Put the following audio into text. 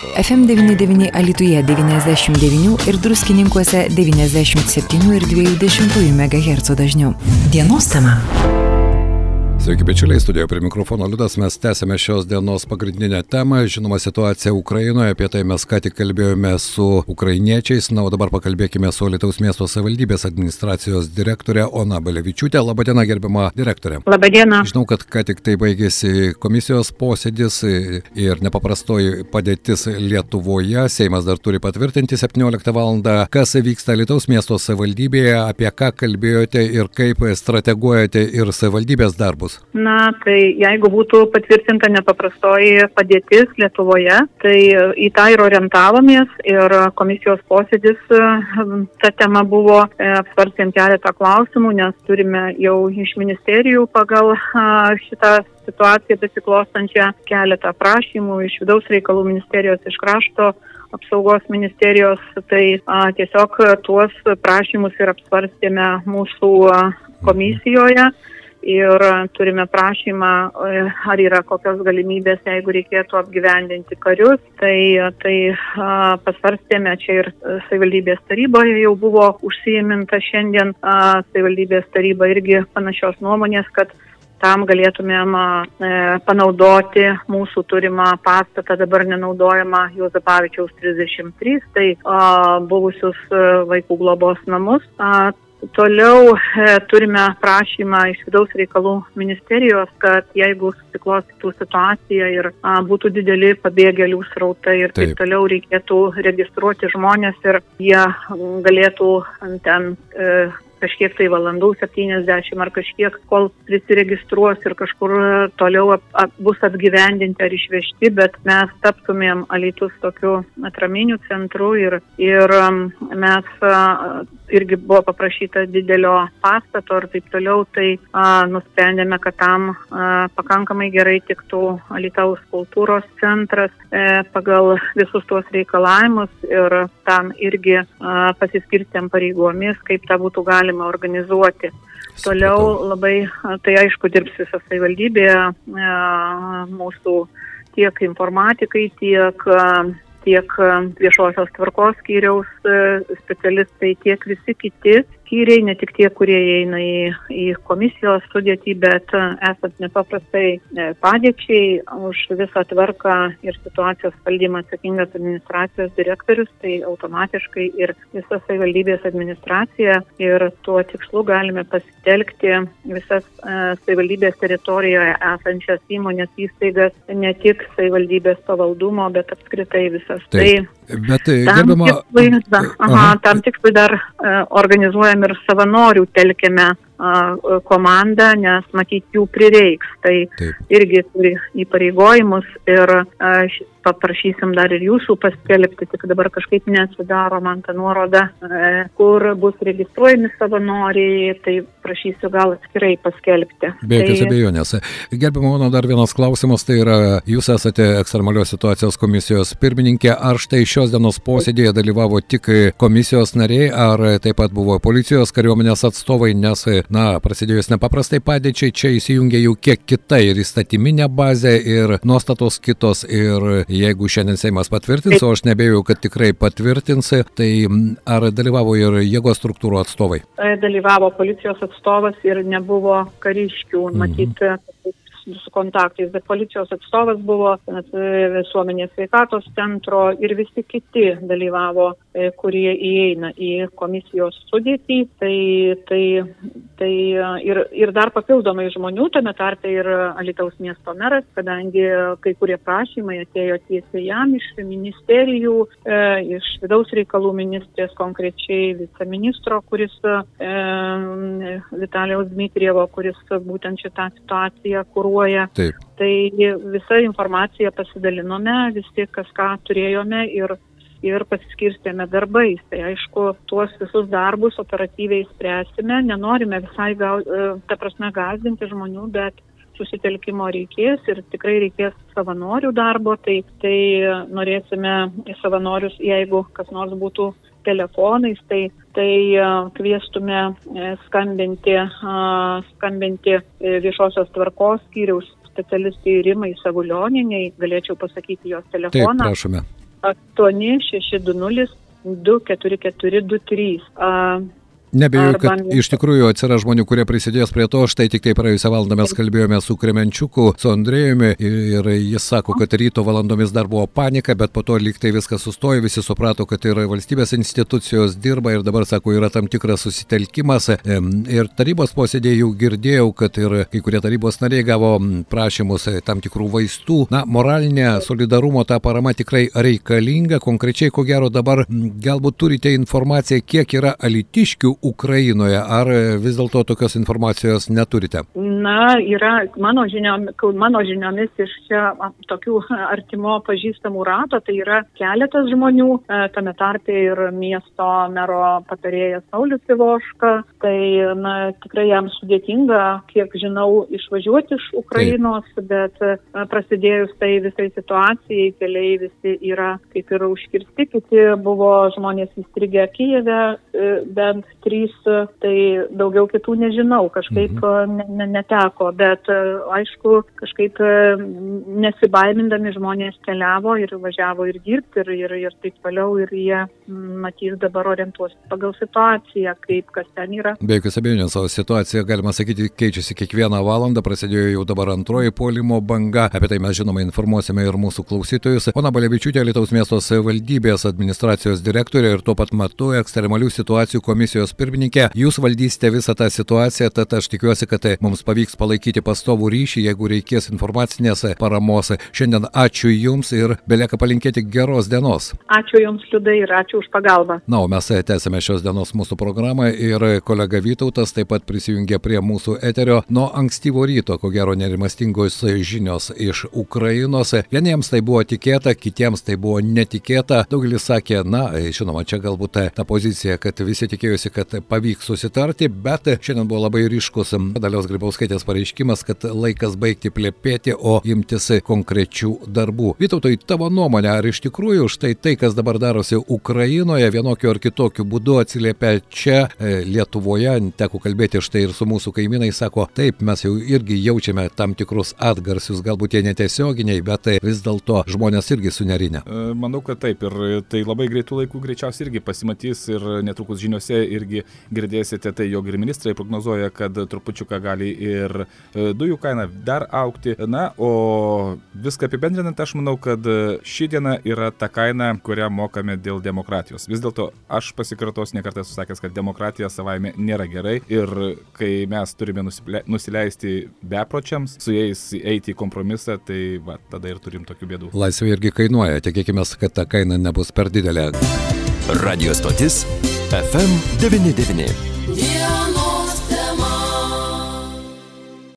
FM99 Alituje 99 ir druskininkuose 97 ir 2 MHz dažniu. Dienos tema. Sveiki, bičiuliai, studijoje prie mikrofono Liudas, mes tęsėme šios dienos pagrindinę temą, žinoma situacija Ukrainoje, apie tai mes ką tik kalbėjome su ukrainiečiais, na, o dabar pakalbėkime su Lietuvos miesto savivaldybės administracijos direktorė Ona Balevičiūtė. Labadiena, gerbima direktorė. Labadiena. Žinau, kad ką tik tai baigėsi komisijos posėdis ir nepaprastoji padėtis Lietuvoje, Seimas dar turi patvirtinti 17 val. Kas vyksta Lietuvos miesto savivaldybėje, apie ką kalbėjote ir kaip strateguojate ir savivaldybės darbus? Bus? Na, tai jeigu būtų patvirtinta nepaprastoji padėtis Lietuvoje, tai į tą ir orientavomės ir komisijos posėdis ta tema buvo e, apsvarstėm keletą klausimų, nes turime jau iš ministerijų pagal šitą situaciją besiklostančią keletą prašymų iš vidaus reikalų ministerijos, iš krašto apsaugos ministerijos, tai a, tiesiog tuos prašymus ir apsvarstėme mūsų komisijoje. Mhm ir turime prašymą, e, ar yra kokios galimybės, jeigu reikėtų apgyvendinti karius. Tai, tai pasvarstėme čia ir savivaldybės taryboje jau buvo užsijiminta šiandien. Savivaldybės taryba irgi panašios nuomonės, kad tam galėtumėm e, panaudoti mūsų turimą pastatą, dabar nenaudojamą Juozapavičiaus 33, tai buvusius e, vaikų globos namus. Toliau e, turime prašymą iš vidaus reikalų ministerijos, kad jeigu susiklostytų situacija ir a, būtų dideli pabėgėlių srautai ir taip. taip toliau reikėtų registruoti žmonės ir jie galėtų ten e, kažkiek tai valandų, 70 ar kažkiek, kol prisiregistruos ir kažkur toliau ap, ap, bus apgyvendinti ar išvežti, bet mes taptumėm alitus tokiu atraminiu centru ir, ir mes irgi buvo paprašyta didelio pastato ir taip toliau, tai a, nusprendėme, kad tam a, pakankamai gerai tiktų Alitaus kultūros centras e, pagal visus tuos reikalavimus ir tam irgi a, pasiskirstėm pareigomis, kaip tą būtų galima organizuoti. Toliau labai, tai aišku, dirbs visą savivaldybę, mūsų tiek informatikai, tiek tiek viešosios tvarkos skyriaus specialistai, tiek visi kiti skyriai, ne tik tie, kurie įeina į, į komisijos sudėtį, bet e, esant nepaprastai e, padėčiai už visą tvarką ir situacijos valdymą atsakingas administracijos direktorius, tai automatiškai ir visa savivaldybės administracija ir tuo tikslu galime pasitelkti visas e, savivaldybės teritorijoje esančias įmonės įstaigas, ne tik savivaldybės pavaldumo, bet apskritai visas. Taip. Tai Bet tam gerbama... tikslui, da, aha, aha. tam tikslui dar uh, organizuojam ir savanorių telkėme komandą, nes matyt jų prireiks. Tai Taip. irgi turi įpareigojimus ir paprašysim dar ir jūsų paskelbti, tik dabar kažkaip neatsidaro man tą nuorodą, e, kur bus registruojami savanoriai, tai prašysiu gal atskirai paskelbti. Be jokios tai... abejonės. Gerbimo mano dar vienas klausimas, tai yra, jūs esate ekstremalios situacijos komisijos pirmininkė, ar štai šios dienos posėdėje dalyvavo tik komisijos nariai, ar taip pat buvo policijos kariuomenės atstovai, nes na, prasidėjus nepaprastai padėčiai, čia įsijungia jau kiek kita ir įstatyminė bazė, ir nuostatos kitos, ir jeigu šiandien Seimas patvirtins, o aš nebėjau, kad tikrai patvirtins, tai ar dalyvavo ir jėgos struktūrų atstovai? E, dalyvavo policijos atstovas ir nebuvo kariškių, mhm. matyti, su kontaktais, bet policijos atstovas buvo visuomenės sveikatos centro ir visi kiti dalyvavo, e, kurie įeina į komisijos sudėtį. Tai, tai, tai ir, ir dar papildomai žmonių, tame tarpe ir Alitaus miesto meras, kadangi kai kurie prašymai atėjo tiesiai jam iš ministerijų, e, iš vidaus reikalų ministrės konkrečiai viceministro, kuris e, Vitalijaus Dmitrievo, kuris būtent šitą situaciją kūruoja. Taip. Tai visą informaciją pasidalinome, visi kas ką turėjome ir, ir pasiskirstėme darbais. Tai aišku, tuos visus darbus operatyviai spręsime, nenorime visai, gal, e, ta prasme, gazdinti žmonių, bet susitelkimo reikės ir tikrai reikės savanorių darbo, tai, tai norėsime savanorius, jeigu kas nors būtų telefonais, tai, tai kviestume e, skambinti, skambinti e, viešosios tvarkos skyriaus specialistai Rimai Savulionieniai, galėčiau pasakyti jos telefoną. Taip, prašome. 8620 24423. Nebejoju, kad iš tikrųjų atsiras žmonių, kurie prisidės prie to. Štai tik tai praėjusią valandą mes kalbėjome su Kremenčiuku, su Andrėjumi ir jis sako, kad ryto valandomis dar buvo panika, bet po to lygtai viskas sustojo, visi suprato, kad ir valstybės institucijos dirba ir dabar, sako, yra tam tikras susitelkimas. Ir tarybos posėdėje jau girdėjau, kad ir kai kurie tarybos nariai gavo prašymus tam tikrų vaistų. Na, moralinė solidarumo ta parama tikrai reikalinga. Konkrečiai, ko gero dabar galbūt turite informaciją, kiek yra alitiškių Ukrainoje, ar vis dėlto tokios informacijos neturite? Na, yra mano žiniomis, mano žiniomis iš čia tokių artimo pažįstamų rato, tai yra keletas žmonių, e, tame tarpe ir miesto mero patarėjas Saulis Ivoška, tai na, tikrai jam sudėtinga, kiek žinau, išvažiuoti iš Ukrainos, Taip. bet e, prasidėjus tai visai situacijai, keliai visi yra kaip ir užkirsti, kiti buvo žmonės įstrigę Kijeve, e, bent trys, tai daugiau kitų nežinau, kažkaip mhm. ne, ne, neteko, bet aišku, kažkaip nesibaimindami žmonės keliavo ir važiavo ir dirbti ir, ir, ir taip toliau ir jie matys dabar orientuos pagal situaciją, kaip kas ten yra. Be jokios abejonės, o situacija, galima sakyti, keičiasi kiekvieną valandą, prasidėjo jau dabar antroji polimo banga, apie tai mes žinoma informuosime ir mūsų klausytojus. Ona Balevičiūtė, Lietuvos miesto savivaldybės administracijos direktorė ir tuo pat metu ekstremalių situacijų komisijos pirmininkė, jūs valdysite visą tą situaciją, tad aš tikiuosi, kad mums pavyks palaikyti pastovų ryšį, jeigu reikės informacinės paramos. Šiandien ačiū Jums ir belieka palinkėti geros dienos. Ačiū Jums, Liudai, ir ačiū už pagalbą. Na, o mes tęsime šios dienos mūsų programą ir kolega Vytautas taip pat prisijungė prie mūsų eterio nuo ankstyvo ryto, ko gero nerimastingos žinios iš Ukrainos. Vieniems tai buvo tikėta, kitiems tai buvo netikėta. Daugelis sakė, na, žinoma, čia galbūt ta pozicija, kad visi tikėjosi, kad kad pavyks susitarti, bet šiandien buvo labai ryškus Dalios Grybauskaitės pareiškimas, kad laikas baigti plėpėti, o imtis konkrečių darbų. Vytautai, tavo nuomonė, ar iš tikrųjų štai tai, kas dabar darosi Ukrainoje, vienokiu ar kitokiu būdu atsiliepia čia e, Lietuvoje, teko kalbėti štai ir su mūsų kaimynai, sako, taip, mes jau irgi jaučiame tam tikrus atgarsius, galbūt jie netiesioginiai, bet tai vis dėlto žmonės irgi sunerinę. E, manau, kad taip ir tai labai greitų laikų greičiausiai irgi pasimatys ir netrukus žiniuose irgi irgi girdėsite tai, jog ir ministrai prognozuoja, kad trupučiuką gali ir e, dujų kaina dar aukti. Na, o viską apibendrinant, aš manau, kad ši diena yra ta kaina, kurią mokame dėl demokratijos. Vis dėlto aš pasikartos nekartą susakęs, kad demokratija savaime nėra gerai ir kai mes turime nusileisti bepročiams, su jais eiti į kompromisą, tai va, tada ir turim tokių bėdų. Laisvė irgi kainuoja, tikėkime, kad ta kaina nebus per didelė. Radio stotis FM 99.